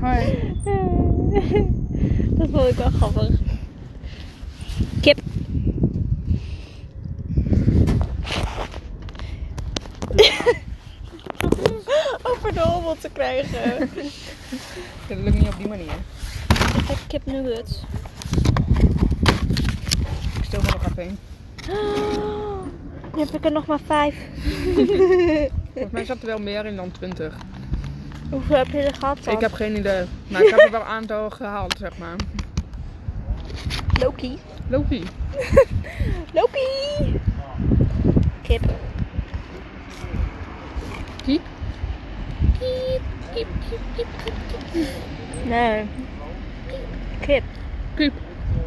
Hoi. Dat vond ik wel grappig. Kip. Over de hobbel te krijgen. Dat lukt niet op die manier. Ik heb kip nuggets. Ik stil me nog even. Nu heb ik er nog maar vijf. Volgens mij zat er wel meer in dan 20. Hoeveel heb je er gehad dan? Ik heb geen idee. Maar ik heb er wel een aantal gehaald, zeg maar. Loki. Loki. Loki! Kip. Kiep. Kip, kip, kip, kip, kip, kip. Nee. Kip. Kiep.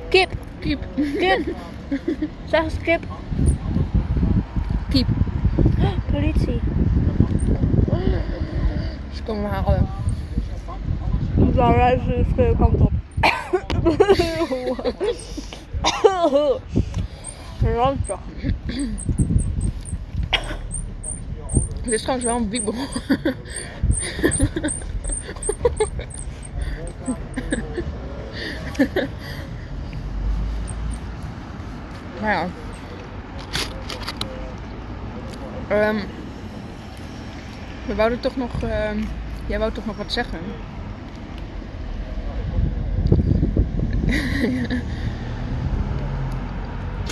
Kip. Kiep. Kip. Zeg eens kip. Kiep. Politie. Ze komen me halen. Dan reizen we de verkeerde kant op. Ranzig. Dit is trouwens wel een wiebel. nou ja. Ehm, we wouden toch nog... ehm, jij wou toch nog wat zeggen?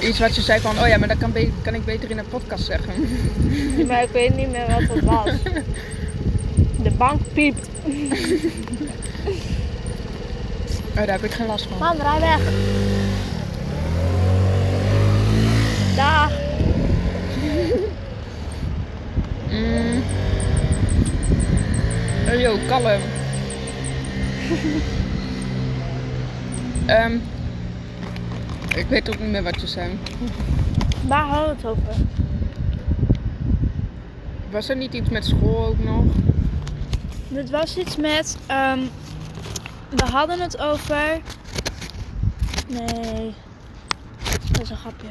Iets wat je zei van, oh ja, maar dat kan, kan ik beter in een podcast zeggen. Maar ik weet niet meer wat het was. De bank piept. Oh, daar heb ik geen last van. Man, rij weg. Dag. Mm. Oh, yo, kalm. Ehm, ik weet ook niet meer wat je zei. Waar hadden we het over? Was er niet iets met school ook nog? Het was iets met. ehm, we hadden het over. Nee. Dat is een grapje.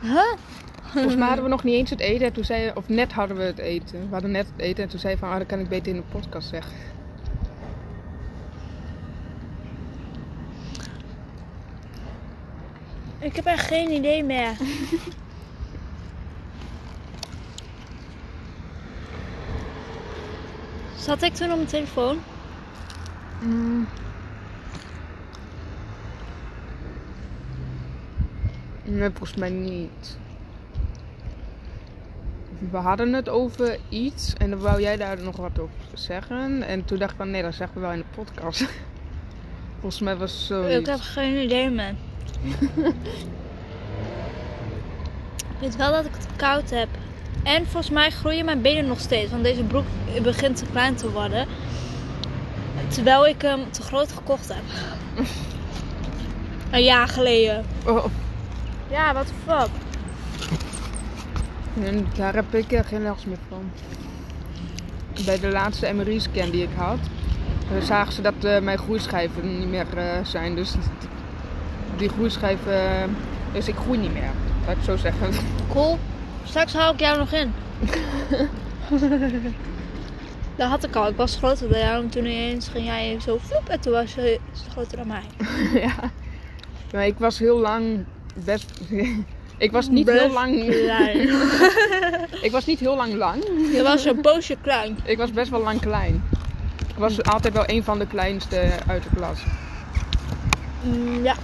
Huh? Volgens mij hadden we nog niet eens het eten. En toen zei je, of net hadden we het eten. We hadden net het eten en toen zei je van, ah, dat kan ik beter in de podcast zeggen. Ik heb echt geen idee meer. Zat ik toen op mijn telefoon? Mm. Nee, volgens mij niet. We hadden het over iets en dan wou jij daar nog wat op zeggen. En toen dacht ik van nee, dat zeggen we wel in de podcast. Volgens mij was het zoiets. Ik heb geen idee meer. ik weet wel dat ik het koud heb. En volgens mij groeien mijn benen nog steeds. Want deze broek begint te klein te worden. Terwijl ik hem te groot gekocht heb. Een jaar geleden. Oh, Ja, wat fuck. En daar heb ik geen last meer van. Bij de laatste MRI-scan die ik had, eh, zagen ze dat eh, mijn groeischijven niet meer eh, zijn. Dus die groeischijven, dus ik groei niet meer. Laat ik zo zeggen. Cool. Straks haal ik jou nog in. dat had ik al. Ik was groter dan jou. En toen ineens ging jij zo vloep. En toen was je groter dan mij. ja. Maar ik was heel lang best. Ik was niet Best heel lang. klein. ik was niet heel lang lang. Je was een poosje klein. Ik was best wel lang klein. Ik was altijd wel een van de kleinste uit de klas. Mm, ja.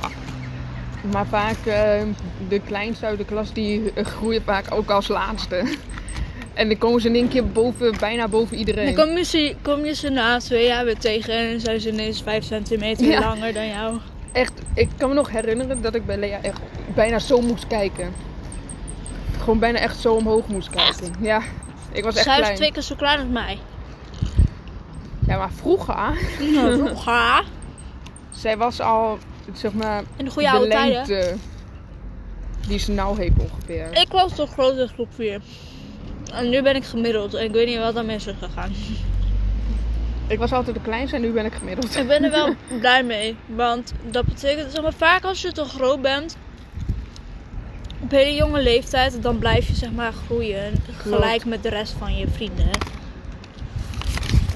Maar vaak eh, de kleinste uit de klas die eh, groeien vaak ook als laatste. En dan komen ze in één keer boven, bijna boven iedereen. Dan kom je, ze, kom je ze na twee jaar weer tegen en zijn ze ineens 5 centimeter Ja. langer dan jou. Echt, ik kan me nog herinneren dat ik bij Lea echt bijna zo moest kijken. Gewoon bijna echt zo omhoog moest kijken. Ja, ik was echt Zij is klein. twee keer zo klein als mij. Ja, maar vroeger, Nou, vroeger. zij was al, zeg maar, In de goede de oude tijden. lengte die ze nou heeft ongeveer. Ik was toch groot in groep 4. En nu ben ik gemiddeld. En ik weet niet wat mis is gegaan. Ik was altijd de kleinste en nu ben ik gemiddeld. Ik ben er wel blij mee. Want dat betekent, zeg maar, vaak als je te groot bent, op hele jonge leeftijd, dan blijf je zeg maar groeien. Gelijk met de rest van je vrienden.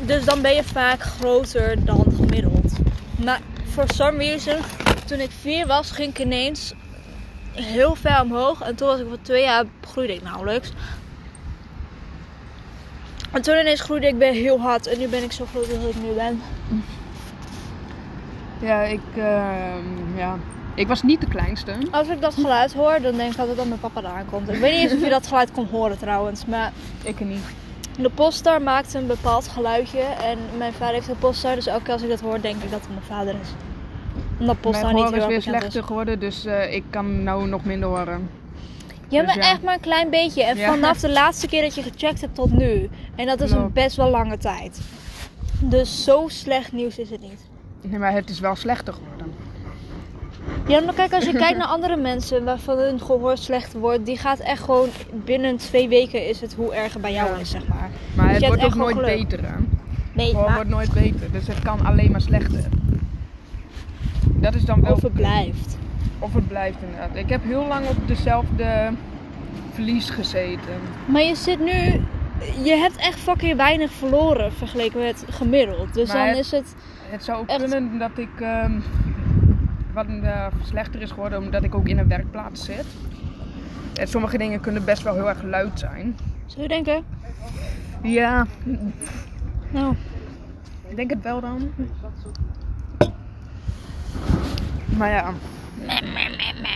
Dus dan ben je vaak groter dan gemiddeld. Maar for some reason, toen ik vier was, ging ik ineens heel ver omhoog. En toen was ik voor twee jaar, groeide ik nauwelijks. En toen ineens groeide ik weer heel hard. En nu ben ik zo groot als ik nu ben. Ja, ik, ehm, ja. ik was niet de kleinste. Als ik dat geluid hoor, dan denk ik altijd dat mijn papa eraan komt. Ik weet niet eens of je dat geluid kon horen trouwens. Maar Ik niet. de Polestar maakt een bepaald geluidje. En mijn vader heeft een Polestar. Dus elke keer als ik dat hoor, denk ik dat het mijn vader is. Omdat Polestar Mijn niet heel is weer slechter geworden, dus eh, ik kan nou nog minder horen. Ja, Dus maar ja. echt maar een klein beetje. En vanaf de laatste keer dat je gecheckt hebt tot nu. En dat is een best wel lange tijd. Dus zo slecht nieuws is het niet. Nee, maar het is wel slechter geworden. Ja, maar kijk, als je kijkt naar andere mensen waarvan hun gehoor slecht wordt, die gaat echt gewoon binnen twee weken is het hoe erg het bij jou Ja. is, zeg maar. Maar Dus het je wordt ook nooit geluk. beter. Hè? Nee, Het maar wordt nooit beter, dus het kan alleen maar slechter. Dat is dan wel. of het blijft. Of het blijft inderdaad. Ik heb heel lang op dezelfde verlies gezeten. Maar je zit nu, je hebt echt fucking weinig verloren vergeleken met gemiddeld. Dus Maar dan het- is het, Het zou ook Echt? kunnen dat ik ehm, wat eh, slechter is geworden omdat ik ook in een werkplaats zit. En sommige dingen kunnen best wel heel erg luid zijn. zou je denken? Ja, Nou, ik denk het wel dan. Maar ja,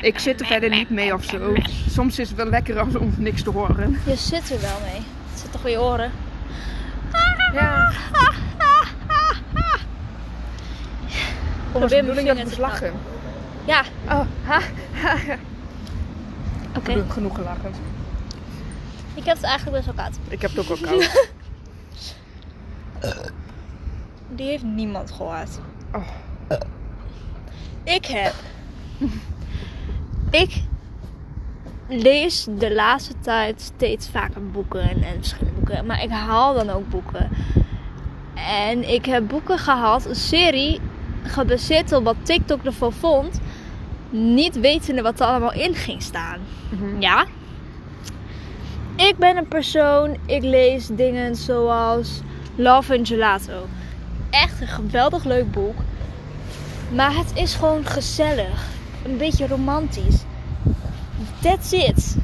ik zit er verder niet mee of zo. Soms is het wel lekker als om niks te horen. je zit er wel mee. Het zit toch in je oren? Ja. Probeer bedoeling dat ik moest lachen? Ja, Oh, ha, ha. oké. Genoeg- Genoeg gelachen. Ik heb het eigenlijk best wel koud. Ik heb het ook wel koud. Die heeft niemand gehoord. Oh. Ik heb. Ik lees de laatste tijd steeds vaker boeken en, en verschillende boeken. Maar ik haal dan ook boeken. En ik heb boeken gehad, een serie, gebaseerd op wat TikTok ervan vond. Niet wetende wat er allemaal in ging staan. Mhm. Ja. Ik ben een persoon, ik lees dingen zoals Love and Gelato. Echt een geweldig leuk boek. Maar het is gewoon gezellig. Een beetje romantisch. That's it.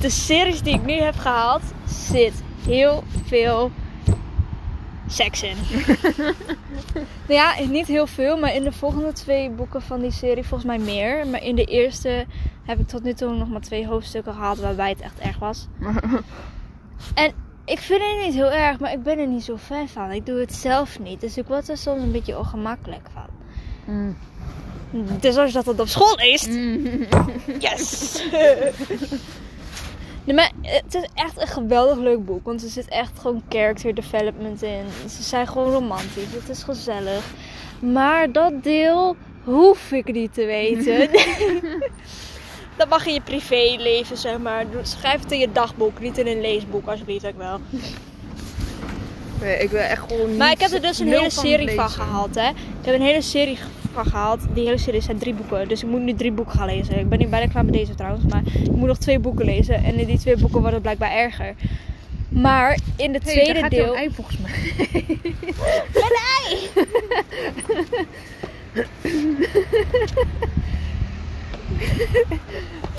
De series die ik nu heb gehaald zit heel veel seks in. nou ja, niet heel veel, maar in de volgende twee boeken van die serie volgens mij meer. Maar in de eerste heb ik tot nu toe nog maar twee hoofdstukken gehad waarbij het echt erg was. En ik vind het niet heel erg, maar ik ben er niet zo fan van. Ik doe het zelf niet, dus ik word er soms een beetje ongemakkelijk van. Mm. Dus als dat dan op school Mm. yes! nee, maar het is echt een geweldig leuk boek, want er zit echt gewoon character development in. Ze zijn gewoon romantisch, het is gezellig. Maar dat deel hoef ik niet te weten. dat mag in je privéleven, zeg maar. Schrijf het in je dagboek, niet in een leesboek, alsjeblieft ook wel. Nee, ik ben echt gewoon Maar niet- ik heb er dus een hele serie van gehaald, hè. Ik heb een hele serie van gehaald. Die hele serie zijn drie boeken. Dus ik moet nu drie boeken gaan lezen. Ik ben nu bijna klaar met deze trouwens. Maar ik moet nog twee boeken lezen. En in die twee boeken wordt het blijkbaar erger. Maar in het Hey, tweede gaat deel... jouw ei volgens mij. Mijn ei!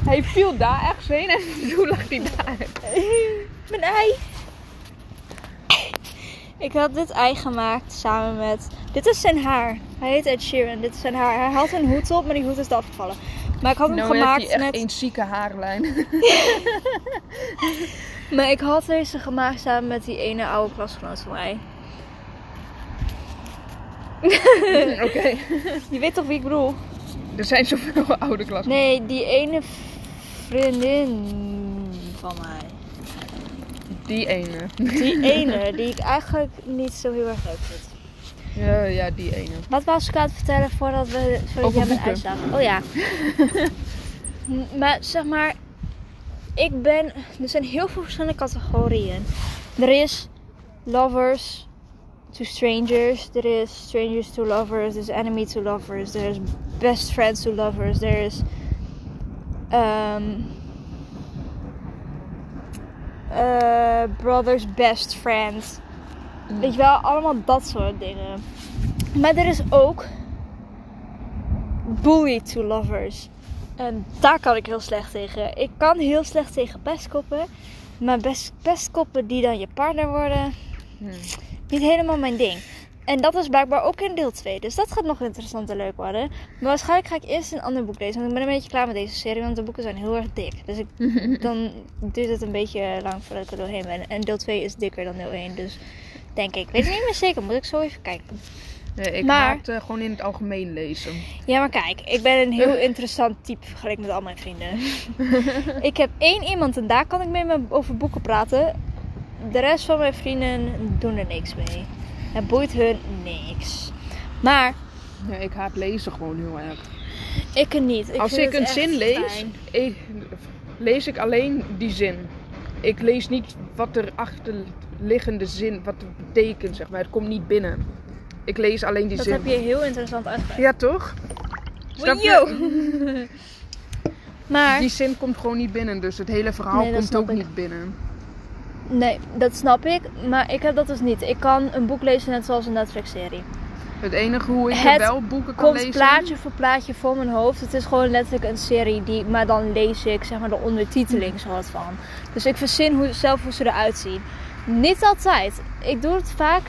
Hij viel daar ergens heen en toen lag hij daar. Mijn ei! Ik had dit ei gemaakt samen met... Dit is zijn haar. Hij heet Ed Sheeran. Dit is zijn haar. Hij had een hoed op, maar die hoed is afgevallen. Maar ik had hem Nou gemaakt echt met... een zieke haarlijn. Maar ik had deze gemaakt samen met die ene oude klasgenoot van mij. Oké. Je weet toch wie ik bedoel? Er zijn zoveel oude klassen. Nee, die ene vriendin van mij. Die ene. Die ene, die ik eigenlijk niet zo heel erg leuk vind. Ja, ja, die ene. Wat was ik aan het vertellen voordat, we, voordat Over jij mijn boeken. uitslag? Oh ja. Maar zeg maar, ik ben. Er zijn heel veel verschillende categorieën. Er is lovers to strangers. Er is strangers to lovers. Er is enemy to lovers. Er is best friends to lovers. Er is. ehm, eh, brother's best friend. Weet je wel, allemaal dat soort dingen. Maar er is ook bully to lovers. En daar kan ik heel slecht tegen. Ik kan heel slecht tegen pestkoppen. Maar best, pestkoppen die dan je partner worden, Hm. niet helemaal mijn ding. En dat is blijkbaar ook in deel 2. Dus dat gaat nog interessant en leuk worden. Maar waarschijnlijk ga ik eerst een ander boek lezen. Want ik ben een beetje klaar met deze serie. Want de boeken zijn heel erg dik. Dus ik, dan duurt het een beetje lang voordat ik er doorheen ben. En deel 2 is dikker dan deel 1. Dus denk ik. Weet ik niet meer zeker. Moet ik zo even kijken. Nee, ik Maar- eh, gewoon in het algemeen lezen. Ja, maar kijk. Ik ben een heel interessant type vergeleken met al mijn vrienden. ik heb één iemand en daar kan ik mee me over boeken praten. De rest van mijn vrienden doen er niks mee. Het boeit hun niks. Maar Nee, ik haat lezen gewoon heel erg. ik niet. Ik Als ik een zin lees, ik, lees ik alleen die zin. Ik lees niet wat er achterliggende zin, wat het betekent, zeg maar. Het komt niet binnen. Ik lees alleen die Dat zin. heb je heel interessant uitgelegd. Ja, toch? Snap je? Yo. maar Die zin komt gewoon niet binnen, dus het hele verhaal Nee, dat komt ook ik. niet binnen. Nee, dat snap ik. Maar ik heb dat dus niet. Ik kan een boek lezen net zoals een Netflix-serie. Het enige hoe ik Het wel boeken kan Komt lezen... plaatje voor plaatje voor mijn hoofd. Het is gewoon letterlijk een serie die, maar dan lees ik zeg maar de ondertiteling soort van. Dus ik verzin hoe, zelf hoe ze eruit zien. Niet altijd. Ik doe het vaak.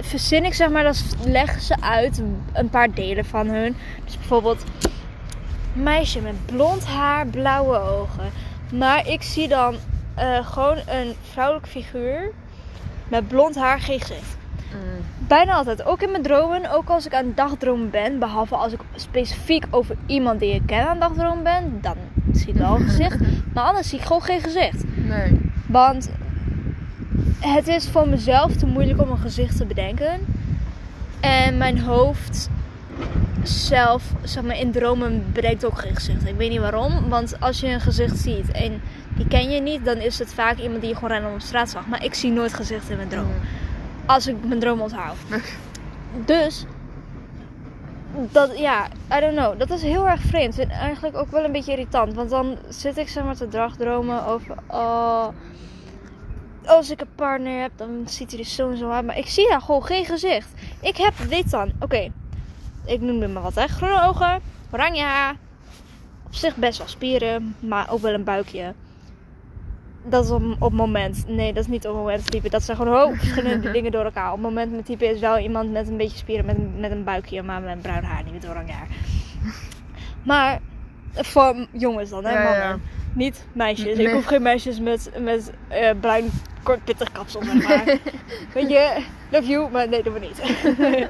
Verzin ik zeg maar, dan leggen ze uit een paar delen van hun. Dus bijvoorbeeld meisje met blond haar, blauwe ogen. Maar ik zie dan eh, gewoon een vrouwelijk figuur met blond haar, geen gezicht. Mm. Bijna altijd. Ook in mijn dromen. Ook als ik aan dagdromen ben. Behalve als ik specifiek over iemand die ik ken aan het dagdromen ben. Dan zie ik wel een gezicht. Maar anders zie ik gewoon geen gezicht. Nee. Want het is voor mezelf te moeilijk om een gezicht te bedenken. En mijn hoofd zelf, zeg maar in dromen, bedenkt ook geen gezicht. Ik weet niet waarom. Want als je een gezicht ziet en die ken je niet, dan is het vaak iemand die je gewoon random op straat zag. Maar ik zie nooit gezichten in mijn droom als ik mijn droom onthoud. Dus, dat, ja, I don't know. Dat is heel erg vreemd. En eigenlijk ook wel een beetje irritant. Want dan zit ik zeg maar te dagdromen over, oh, als ik een partner heb, dan ziet hij er zo en zo uit. Maar ik zie daar gewoon geen gezicht. Ik heb dit dan. Oké, ik noem er maar wat, hè. Groene ogen, oranje haar. Op zich best wel spieren, maar ook wel een buikje. Dat is op, op moment. Nee, dat is niet op moment type. Dat zijn gewoon oh, verschillende dingen door elkaar. Op moment met type is wel iemand met een beetje spieren, met, een- met een buikje, maar met bruin haar, niet met oranje haar. Maar voor jongens dan, hè, Ja, mannen. ja. Niet meisjes. Nee. Ik hoef geen meisjes met, met eh, bruin kort pittig kapsel, zeg maar. Weet je, love you, maar nee, doen we niet.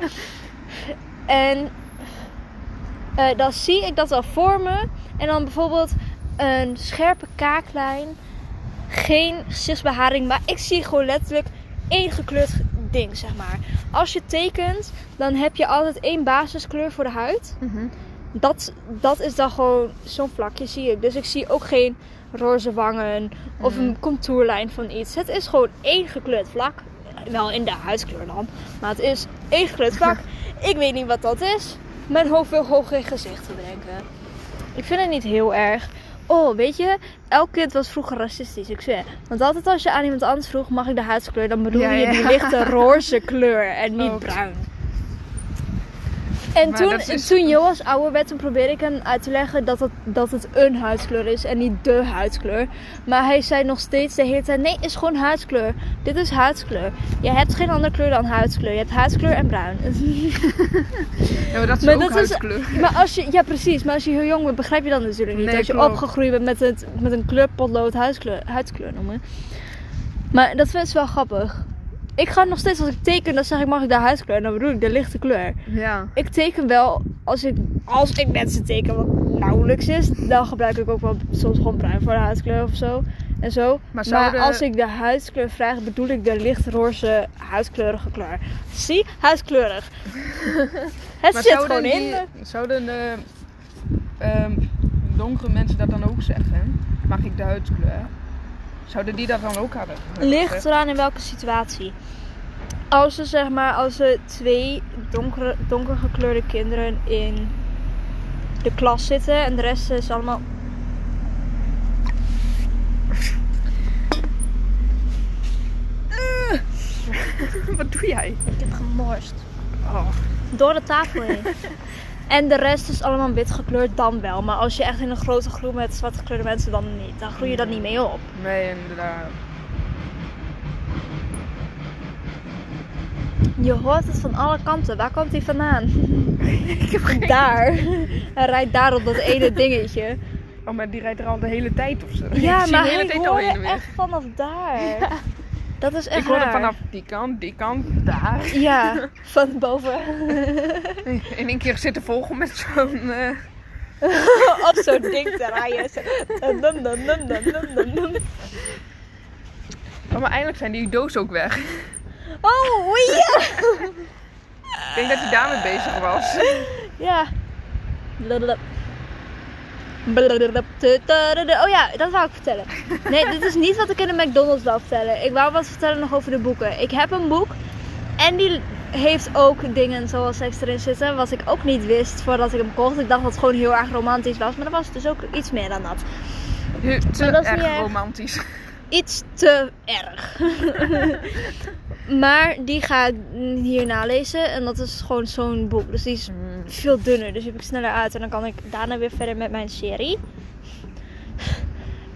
en eh, dan zie ik dat wel voor me. En dan bijvoorbeeld een scherpe kaaklijn. Geen gezichtsbeharing, maar ik zie gewoon letterlijk één gekleurd ding, zeg maar. Als je tekent, dan heb je altijd één basiskleur voor de huid. Mhm. Dat, dat is dan gewoon zo'n vlakje, zie ik. Dus ik zie ook geen roze wangen of Mhm. een contourlijn van iets. Het is gewoon één gekleurd vlak. Wel in de huidskleur dan. Maar het is één gekleurd vlak. ik weet niet wat dat is. Mijn hoofd wil gewoon geen gezicht te bedenken. Ik vind het niet heel erg. Oh, weet je, elk kind was vroeger racistisch. Ik zweer. Want altijd als je aan iemand anders vroeg, mag ik de huidskleur? Dan bedoel Ja, je ja. die lichte roze kleur en niet bruin. En Maar toen, dat is- toen Joas ouder werd, toen probeerde ik hem uit te leggen dat het, dat het een huidskleur is en niet de huidskleur. Maar hij zei nog steeds de hele tijd, nee, is gewoon huidskleur. Dit is huidskleur. Je hebt geen andere kleur dan huidskleur. Je hebt huidskleur en bruin. Ja, maar dat is Maar ook dat is- huidskleur. maar als je, ja precies, maar als je heel jong bent, begrijp je dat natuurlijk niet. Nee, als je klopt. opgegroeid bent met, het, met een kleurpotlood huidskleur, huidskleur noemen. Maar dat vind ik wel grappig. Ik ga nog steeds als ik teken, dan zeg ik mag ik de huidskleur. En dan bedoel ik de lichte kleur. Ja. Ik teken wel, als ik, als ik mensen teken wat nauwelijks is, dan gebruik ik ook wel soms gewoon bruin voor de huidskleur of zo. En zo. Maar als ik de huidskleur vraag, bedoel ik de lichtroze huidskleurige kleur. Zie? Huidskleurig. Het Maar zit gewoon in. zouden de ehm, donkere mensen dat dan ook zeggen? Mag ik de huidskleur? Zouden die dat dan ook hebben? Ligt eraan in welke situatie. Als ze zeg maar, als er twee donkere, donker gekleurde kinderen in de klas zitten en de rest is allemaal. Wat doe jij? Ik heb gemorst. Oh. Door de tafel heen. en de rest is allemaal wit gekleurd, dan wel. Maar als je echt in een grote groep met zwart gekleurde mensen, dan niet. Dan groei je dat niet mee op. Nee, inderdaad. Je hoort het van alle kanten. Waar komt hij vandaan? Daar. Hij rijdt daar op dat ene dingetje. Oh, maar die rijdt er al de hele tijd of zo. Ja, ik maar hele hij tijd weer. echt vanaf daar. Dat is echt Ik hoorde raar. vanaf die kant, die kant, daar. Ja, van boven. In één keer zit de vogel met zo'n... eh, Op zo'n ding te rijden. Dun, dun, dun. Oh, maar eindelijk zijn die doos ook weg. Oh, ja. Ik denk dat hij daarmee bezig was. Ja. Oh ja, dat wou ik vertellen. Nee, dit is niet wat ik in de McDonald's wou vertellen. Ik wou wat vertellen nog over de boeken. Ik heb een boek en die heeft ook dingen zoals seks erin zitten. Wat ik ook niet wist voordat ik hem kocht. Ik dacht dat het gewoon heel erg romantisch was. Maar er was dus ook iets meer dan dat. Te dat erg. romantisch. Iets te erg. maar die ga ik hierna lezen. En dat is gewoon zo'n boek. Dus die is veel dunner. Dus die heb ik sneller uit. En dan kan ik daarna weer verder met mijn serie.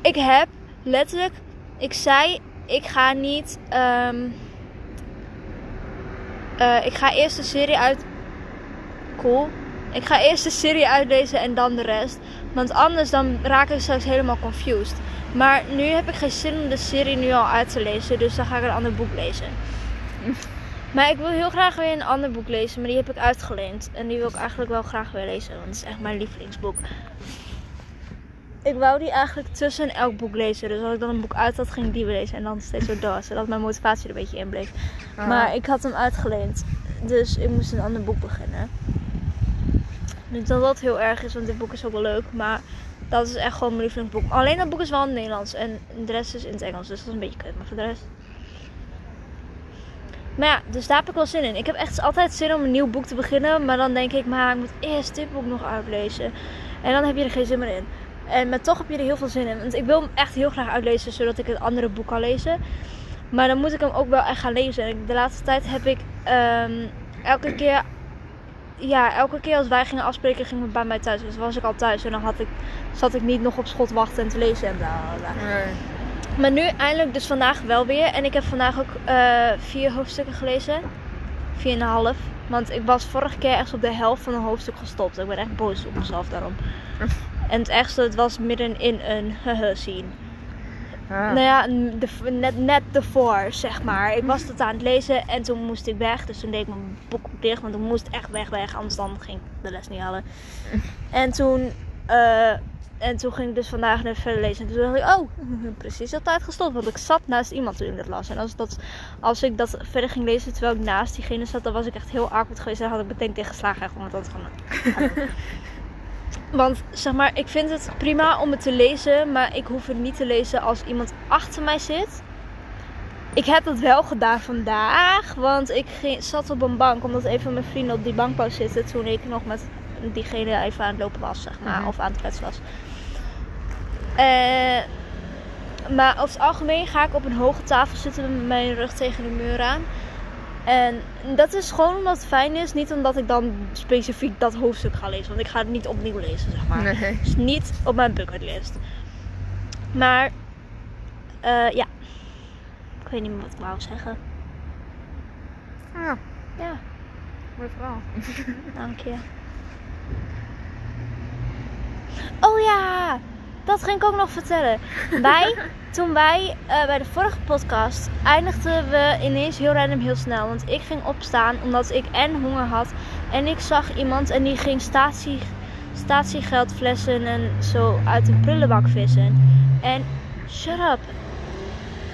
Ik heb letterlijk... Ik zei, ik ga niet... ehm, eh, ik ga eerst de serie uit... Cool. Ik ga eerst de serie uitlezen en dan de rest. Want anders dan raak ik straks helemaal confused. Maar nu heb ik geen zin om de serie nu al uit te lezen. Dus dan ga ik een ander boek lezen. Maar ik wil heel graag weer een ander boek lezen. Maar die heb ik uitgeleend. En die wil ik eigenlijk wel graag weer lezen. Want het is echt mijn lievelingsboek. Ik wou die eigenlijk tussen elk boek lezen. Dus als ik dan een boek uit had, ging ik die weer lezen. En dan steeds zo door. Zodat mijn motivatie er een beetje in bleef. Ah. Maar ik had hem uitgeleend. Dus ik moest een ander boek beginnen. Niet dat dat heel erg is, want dit boek is ook wel leuk. Maar dat is echt gewoon mijn lievelingsboek. Alleen dat boek is wel in het Nederlands. En de rest is in het Engels. Dus dat is een beetje kut. Maar voor de rest... Maar ja, dus daar heb ik wel zin in. Ik heb echt altijd zin om een nieuw boek te beginnen. Maar dan denk ik, maar ik moet eerst dit boek nog uitlezen. En dan heb je er geen zin meer in. En maar toch heb je er heel veel zin in. Want ik wil hem echt heel graag uitlezen, zodat ik het andere boek kan lezen. Maar dan moet ik hem ook wel echt gaan lezen. De laatste tijd heb ik ehm, elke keer... Ja, elke keer als wij gingen afspreken, gingen we bij mij thuis. Dus was ik al thuis. En dan had ik, zat ik niet nog op schot wachten en te lezen en bla. Maar nu eindelijk dus vandaag wel weer. En ik heb vandaag ook eh, vier hoofdstukken gelezen. Vier en een half. Want ik was vorige keer echt op de helft van een hoofdstuk gestopt. Ik ben echt boos op mezelf daarom. En het ergste, het was midden in een hehe scene. Ah. Nou ja, de, net, net ervoor, zeg maar. Ik was tot aan het lezen en toen moest ik weg. Dus toen deed ik mijn boek dicht, want ik moest echt weg, weg. Anders dan ging ik de les niet halen. En toen, eh, en toen ging ik dus vandaag net verder lezen. En toen dacht ik, oh, precies op tijd gestopt. Want ik zat naast iemand toen ik dat las. En als, dat, als ik dat verder ging lezen terwijl ik naast diegene zat, dan was ik echt heel awkward geweest. En had ik meteen tegengeslagen. Echt, want dat gewoon... Want zeg maar, ik vind het prima om het te lezen, maar ik hoef het niet te lezen als iemand achter mij zit. Ik heb dat wel gedaan vandaag, want ik ging, zat op een bank omdat een van mijn vrienden op die bank wou zitten toen ik nog met diegene even aan het lopen was, zeg maar, Mhm. of aan het kletsen was. Eh, maar over het algemeen ga ik op een hoge tafel zitten met mijn rug tegen de muur aan. En dat is gewoon omdat het fijn is. Niet omdat ik dan specifiek dat hoofdstuk ga lezen. Want ik ga het niet opnieuw lezen, zeg maar. Nee. Het is niet op mijn bucketlist. Maar, eh, ja. Ik weet niet meer wat ik wou zeggen. Ja, Ja, mooi verhaal. dank je. Oh ja, dat ging ik ook nog vertellen. Wij, toen wij eh, bij de vorige podcast eindigden we ineens heel random heel snel. Want ik ging opstaan omdat ik en honger had. En ik zag iemand en die ging statie, statiegeldflessen en zo uit een prullenbak vissen. En shut up.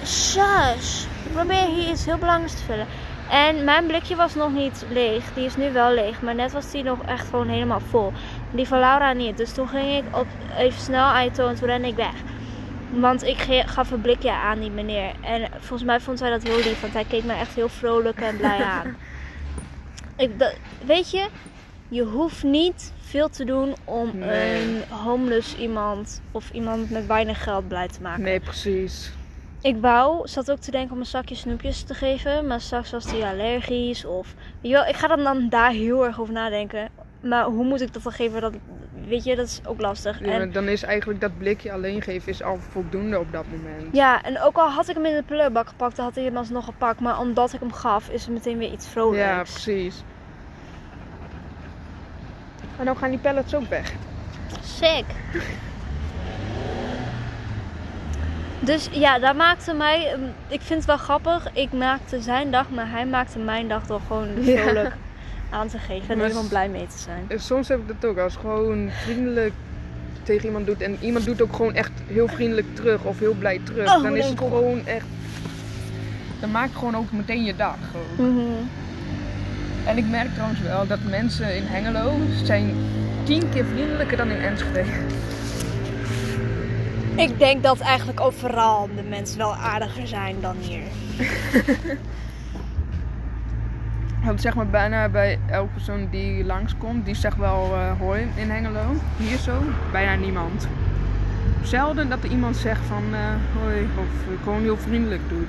Shush. Ik probeer hier iets heel belangrijks te vullen. En mijn blikje was nog niet leeg. Die is nu wel leeg. Maar net was die nog echt gewoon helemaal vol. Die van Laura niet. Dus toen ging ik op, even snel aan en toen rende ik weg. Want ik gaf een blikje aan die meneer. En volgens mij vond hij dat heel lief. Want hij keek me echt heel vrolijk en blij aan. Ik, dat, weet je, je hoeft niet veel te doen om Nee. een homeless iemand of iemand met weinig geld blij te maken. Nee, precies. ik wou, zat ook te denken om een zakje snoepjes te geven. Maar straks was die allergisch of... Weet je wel, ik ga dan, dan daar heel erg over nadenken. Maar hoe moet ik dat dan geven? Dat, weet je, dat is ook lastig. Ja, En, Dan is eigenlijk dat blikje alleen geven is al voldoende op dat moment. ja, en ook al had ik hem in de prullenbak gepakt, dan had hij hem alsnog gepakt. Maar omdat ik hem gaf, is het meteen weer iets vrolijks. Ja, precies. En dan gaan die pellets ook weg. Sick. Dus ja, dat maakte mij. um, Ik vind het wel grappig. Ik maakte zijn dag, maar hij maakte mijn dag door gewoon Ja. Aan te geven. En er blij mee te zijn. Soms heb ik dat ook, als gewoon vriendelijk tegen iemand doet en iemand doet ook gewoon echt heel vriendelijk terug of heel blij terug, Oh, dan is het gewoon echt. Dan maakt gewoon ook meteen je dag. Mhm. En ik merk trouwens wel dat mensen in Hengelo zijn tien keer vriendelijker dan in Enschede. Ik denk dat eigenlijk overal de mensen wel aardiger zijn dan hier. Want zeg maar bijna bij elke persoon die langskomt, die zegt wel eh, hoi in Hengelo. Hier zo, bijna niemand. Zelden dat er iemand zegt van eh, hoi of eh, gewoon heel vriendelijk doet.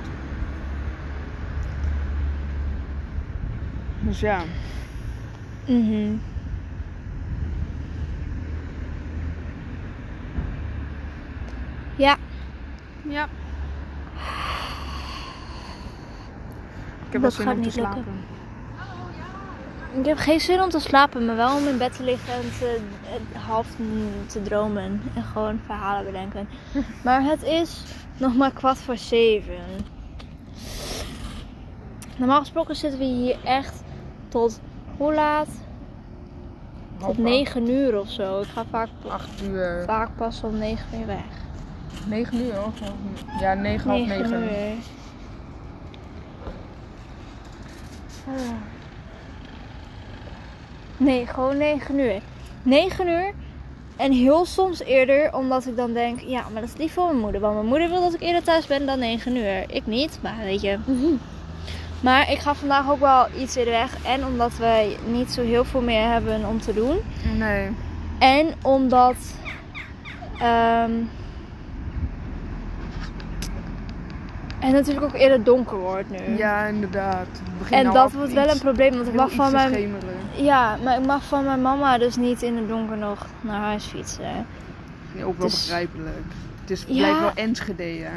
Dus ja, Mhm. Ja, ja. Ik heb wel zin om te lukken. Ik heb geen zin om te slapen, maar wel om in bed te liggen en te, half te dromen. En gewoon verhalen bedenken. Maar het is nog maar kwart voor zeven. Normaal gesproken zitten we hier echt tot hoe laat? Tot Half 9 uur of zo. Ik ga vaak, acht, acht uur, vaak pas om 9 uur weg. negen uur of. Ja, negen, half 9 negen. uur. Nee, gewoon 9 uur. 9 uur. En heel soms eerder, omdat ik dan denk, ja, maar dat is lief voor mijn moeder. Want mijn moeder wil dat ik eerder thuis ben dan 9 uur. Ik niet, maar weet je. Maar ik ga vandaag ook wel iets eerder weg. En omdat wij niet zo heel veel meer hebben om te doen. Nee. En omdat. Het natuurlijk ook eerder donker wordt nu. Ja, inderdaad. Het begint en nou dat wordt wel een probleem, want ik mag van mijn. schemeren. Ja, maar ik mag van mijn mama dus niet in het donker nog naar huis fietsen. Ook wel Dus- begrijpelijk. Het is Ja. blijkt wel Enschede, ja.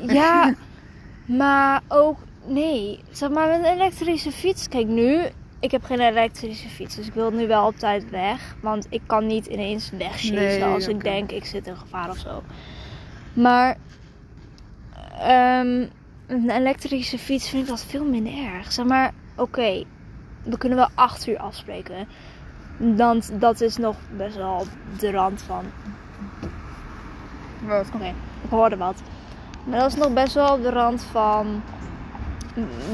Ja, maar ook. Nee, zeg maar met een elektrische fiets. Kijk, nu. Ik heb geen elektrische fiets, dus ik wil nu wel op tijd weg. Want ik kan niet ineens wegchasen Nee, als ik denk ik zit in gevaar of zo. Maar ehm, een elektrische fiets vind ik dat veel minder erg. Zeg maar, oké, we kunnen wel acht uur afspreken. Dan, dat is nog best wel op de rand van Wat? Oké, ik hoorde wat. Maar dat is nog best wel op de rand van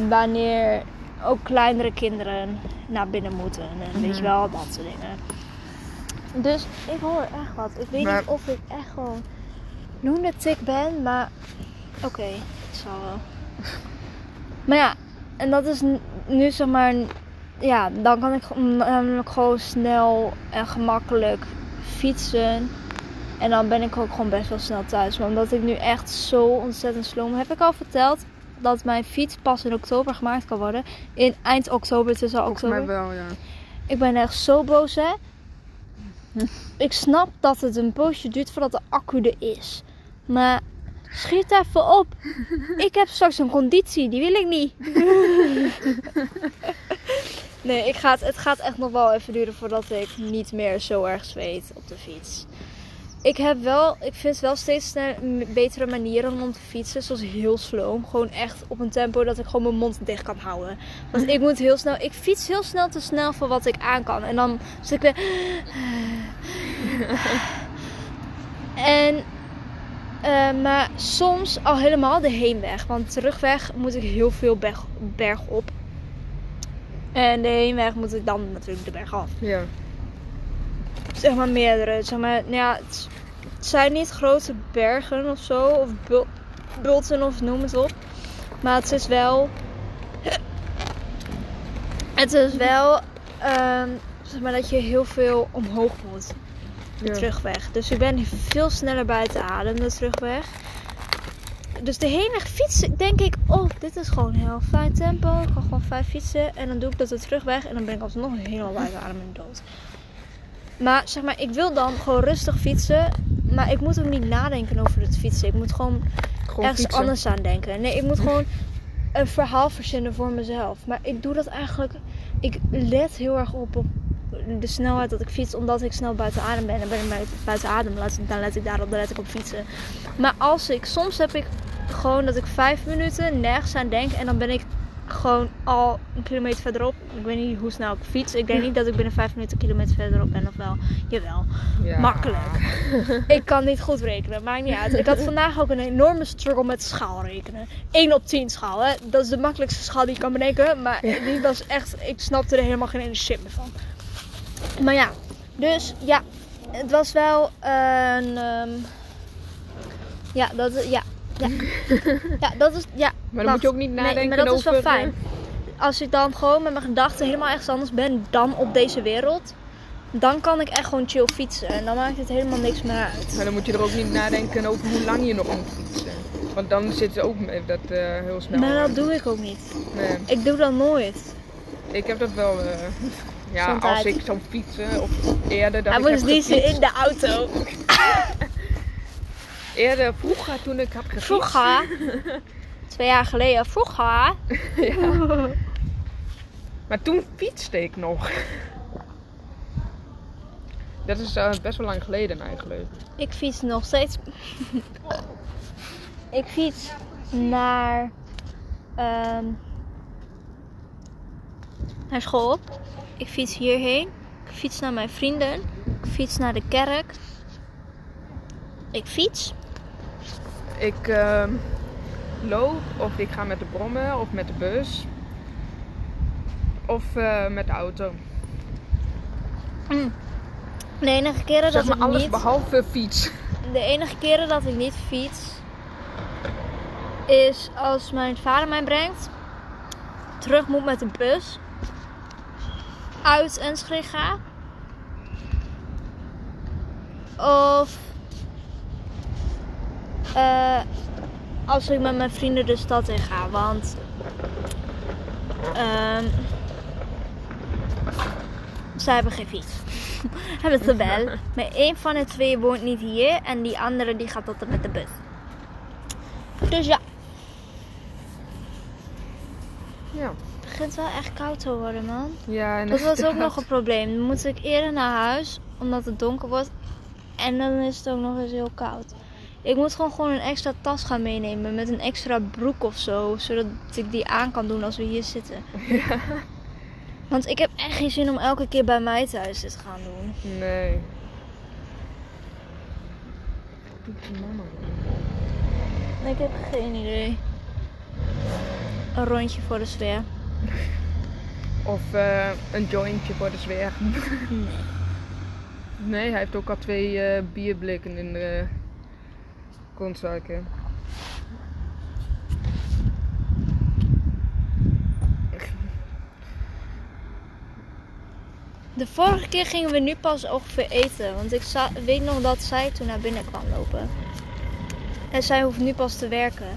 wanneer ook kleinere kinderen naar binnen moeten. En weet je Mhm. wel, dat soort dingen. Dus ik hoor echt wat. Ik weet Maar- niet of ik echt gewoon lunatic ben, maar oké, het zal wel. Maar ja, en dat is nu zeg maar, ja, dan kan ik namelijk gewoon snel en gemakkelijk fietsen. En dan ben ik ook gewoon best wel snel thuis. Maar omdat ik nu echt zo ontzettend sloom. Heb ik al verteld dat mijn fiets pas in oktober gemaakt kan worden. In eind oktober tussen Volgens oktober. mij wel, ja. Ik ben echt zo boos hè. Ik snap dat het een poosje duurt voordat de accu er is. Maar schiet even op. Ik heb straks een conditie, die wil ik niet. Nee, ik ga het, het gaat echt nog wel even duren voordat ik niet meer zo erg zweet op de fiets. Ik heb wel, ik vind wel steeds betere manieren om te fietsen. Zoals heel sloom. Gewoon echt op een tempo dat ik gewoon mijn mond dicht kan houden. Want ik moet heel snel, ik fiets heel snel te snel voor wat ik aan kan. En dan zit ik weer. En, eh, maar soms al helemaal de heenweg. Want terugweg moet ik heel veel berg, berg op. En de heenweg moet ik dan natuurlijk de berg af. Ja. Zeg maar meerdere. Zeg maar, nou ja, het, het zijn niet grote bergen of zo. Of bul- bulten of noem het op. Maar het is wel. Het is wel. ehm, zeg maar dat je heel veel omhoog moet. De Ja. terugweg. Dus ik ben veel sneller buiten adem de terugweg. Dus de hele fietsen denk ik, oh, dit is gewoon heel fijn tempo. Ik ga gewoon vijf fietsen en dan doe ik dat weer terug weg. En dan ben ik alsnog helemaal buiten adem en dood. Maar zeg maar, ik wil dan gewoon rustig fietsen. Maar ik moet ook niet nadenken over het fietsen. Ik moet gewoon Gewoon ergens fietsen. anders aan denken. Nee, ik moet gewoon een verhaal verzinnen voor mezelf. Maar ik doe dat eigenlijk. Ik let heel erg op op de snelheid dat ik fiets, omdat ik snel buiten adem ben. En ben ik buiten- adem, laat- dan let ik daarop, dan let ik op fietsen. Maar als ik, soms heb ik gewoon dat ik vijf minuten nergens aan denk en dan ben ik gewoon al een kilometer verderop. Ik weet niet hoe snel ik fiets. Ik denk niet dat ik binnen vijf minuten een kilometer verderop ben, of wel? Jawel. Ja. Makkelijk. ik kan niet goed rekenen, maakt niet uit. Ik had vandaag ook een enorme struggle met schaalrekenen. 1 op 10 schaal, hè. Dat is de makkelijkste schaal die ik kan bedenken. Maar die was echt, ik snapte er helemaal geen ene shit meer van. Maar ja, dus ja, het was wel een... ehm, ja, dat is, ja. Ja. ja, dat is, ja. Maar dan moet je ook niet Nee, nadenken maar dat is wel over, fijn. eh, Als ik dan gewoon met mijn gedachten helemaal ergens anders ben dan op deze wereld, dan kan ik echt gewoon chill fietsen. En dan maakt het helemaal niks meer uit. Maar dan moet je er ook niet nadenken over hoe lang je nog moet fietsen. Want dan zit ze ook dat eh, heel snel. Maar dat doe ik ook niet. Nee, Ik doe dat nooit. Ik heb dat wel. eh, ja, als ik zou fietsen of eerder dat Hij moest heb in de auto. Eerder vroeger toen ik had gefietst. Vroeger. Twee jaar geleden. Vroeger. Ja. Maar toen fietste ik nog. Dat is eh, best wel lang geleden eigenlijk. Ik fiets nog steeds. ik fiets naar, ehm, naar school. Ik fiets hierheen. Ik fiets naar mijn vrienden. Ik fiets naar de kerk. Ik fiets. Ik ehm, loop of ik ga met de brommen of met de bus. Of eh, met de auto. Mm. De enige keren Zeg dat maar ik alles niet... behalve fiets. De enige keren dat ik niet fiets is als mijn vader mij brengt, terug moet met de bus, uit Enschede ga. Of eh, als ik met mijn vrienden de stad in ga, want ehm zij hebben geen fiets. hebben ze wel. Maar één van de twee woont niet hier en die andere die gaat altijd met de bus. Dus ja, Ja. het begint wel echt koud te worden, man. Ja, en Dat was ook nog een probleem. Dan moet ik eerder naar huis, omdat het donker wordt. En dan is het ook nog eens heel koud. Ik moet gewoon, gewoon een extra tas gaan meenemen met een extra broek of zo. Zodat ik die aan kan doen als we hier zitten. Want ik heb echt geen zin om elke keer bij mij thuis dit te gaan doen. Nee. Mama? Ik heb geen idee. Een rondje voor de sfeer. Of eh, een jointje voor de sfeer. Nee. Nee, hij heeft ook al twee eh, bierblikken in de kontzakken. De vorige keer gingen we nu pas ongeveer eten. Want ik weet nog dat zij toen naar binnen kwam lopen. En zij hoeft nu pas te werken.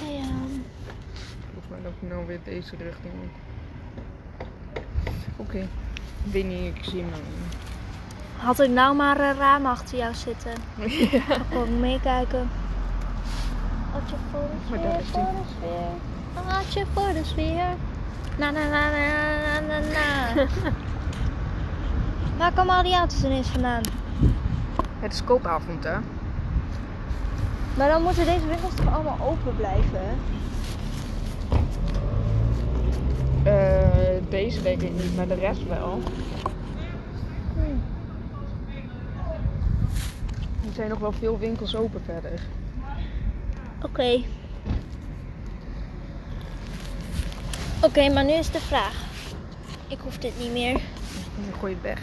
Damn. Volgens mij loop ik nou weer deze richting op. Oké. Weet niet, ik zie niet. Had ik nou maar een raam achter jou zitten. ja. Gewoon meekijken. Hartje voor de Maar sfeer, daar is voor die. de sfeer. Hartje voor de sfeer. Na na na na na na na. Waar komen al die auto's ineens vandaan? Het is koopavond, hè? Maar dan moeten deze winkels toch allemaal open blijven? Eh, deze denk ik niet, maar de rest wel. Hmm. Er zijn nog wel veel winkels open verder. Oké. Oké, maar nu is de vraag. Ik hoef dit niet meer. Dan gooi je het weg.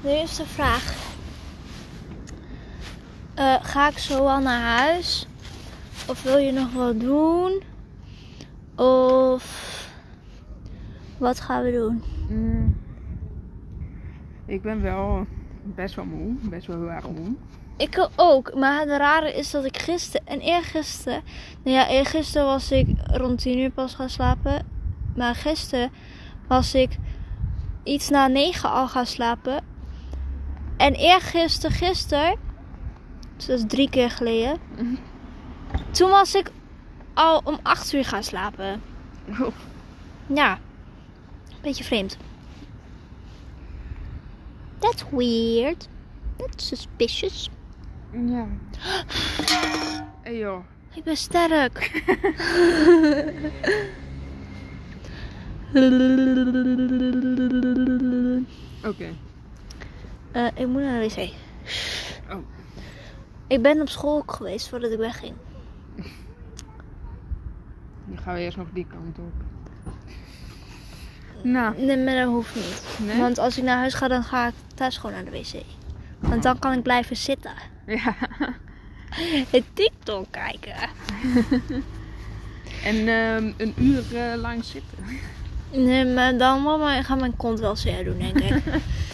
Nu is de vraag. Eh, ga ik zo al naar huis? Of wil je nog wat doen? Of wat gaan we doen? Mm. Ik ben wel best wel moe. Best wel heel erg moe. Ik ook, maar het rare is dat ik gisteren en eergisteren. Nou ja, eergisteren was ik rond 10 uur pas gaan slapen. Maar gisteren was ik iets na 9 al gaan slapen. En eergisteren, gisteren, dus dat is drie keer geleden. Toen was ik al om 8 uur gaan slapen. Oh, Ja, beetje vreemd. That's weird. That's suspicious. ja. Hey joh. Ik ben sterk. Oké. Eh, ik moet naar de wc. Oh. Ik ben op school geweest voordat ik wegging. Dan gaan we eerst nog die kant op. Nou, Nee, maar dat hoeft niet. Nee? Want als ik naar huis ga, dan ga ik thuis gewoon naar de wc. Want dan kan ik blijven zitten. ja. En TikTok kijken. En ehm, een uur eh, lang zitten. Nee, maar dan mama, gaat mijn kont wel zeer doen, denk ik.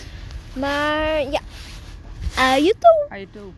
maar ja. Uh, YouTube. Ga toe.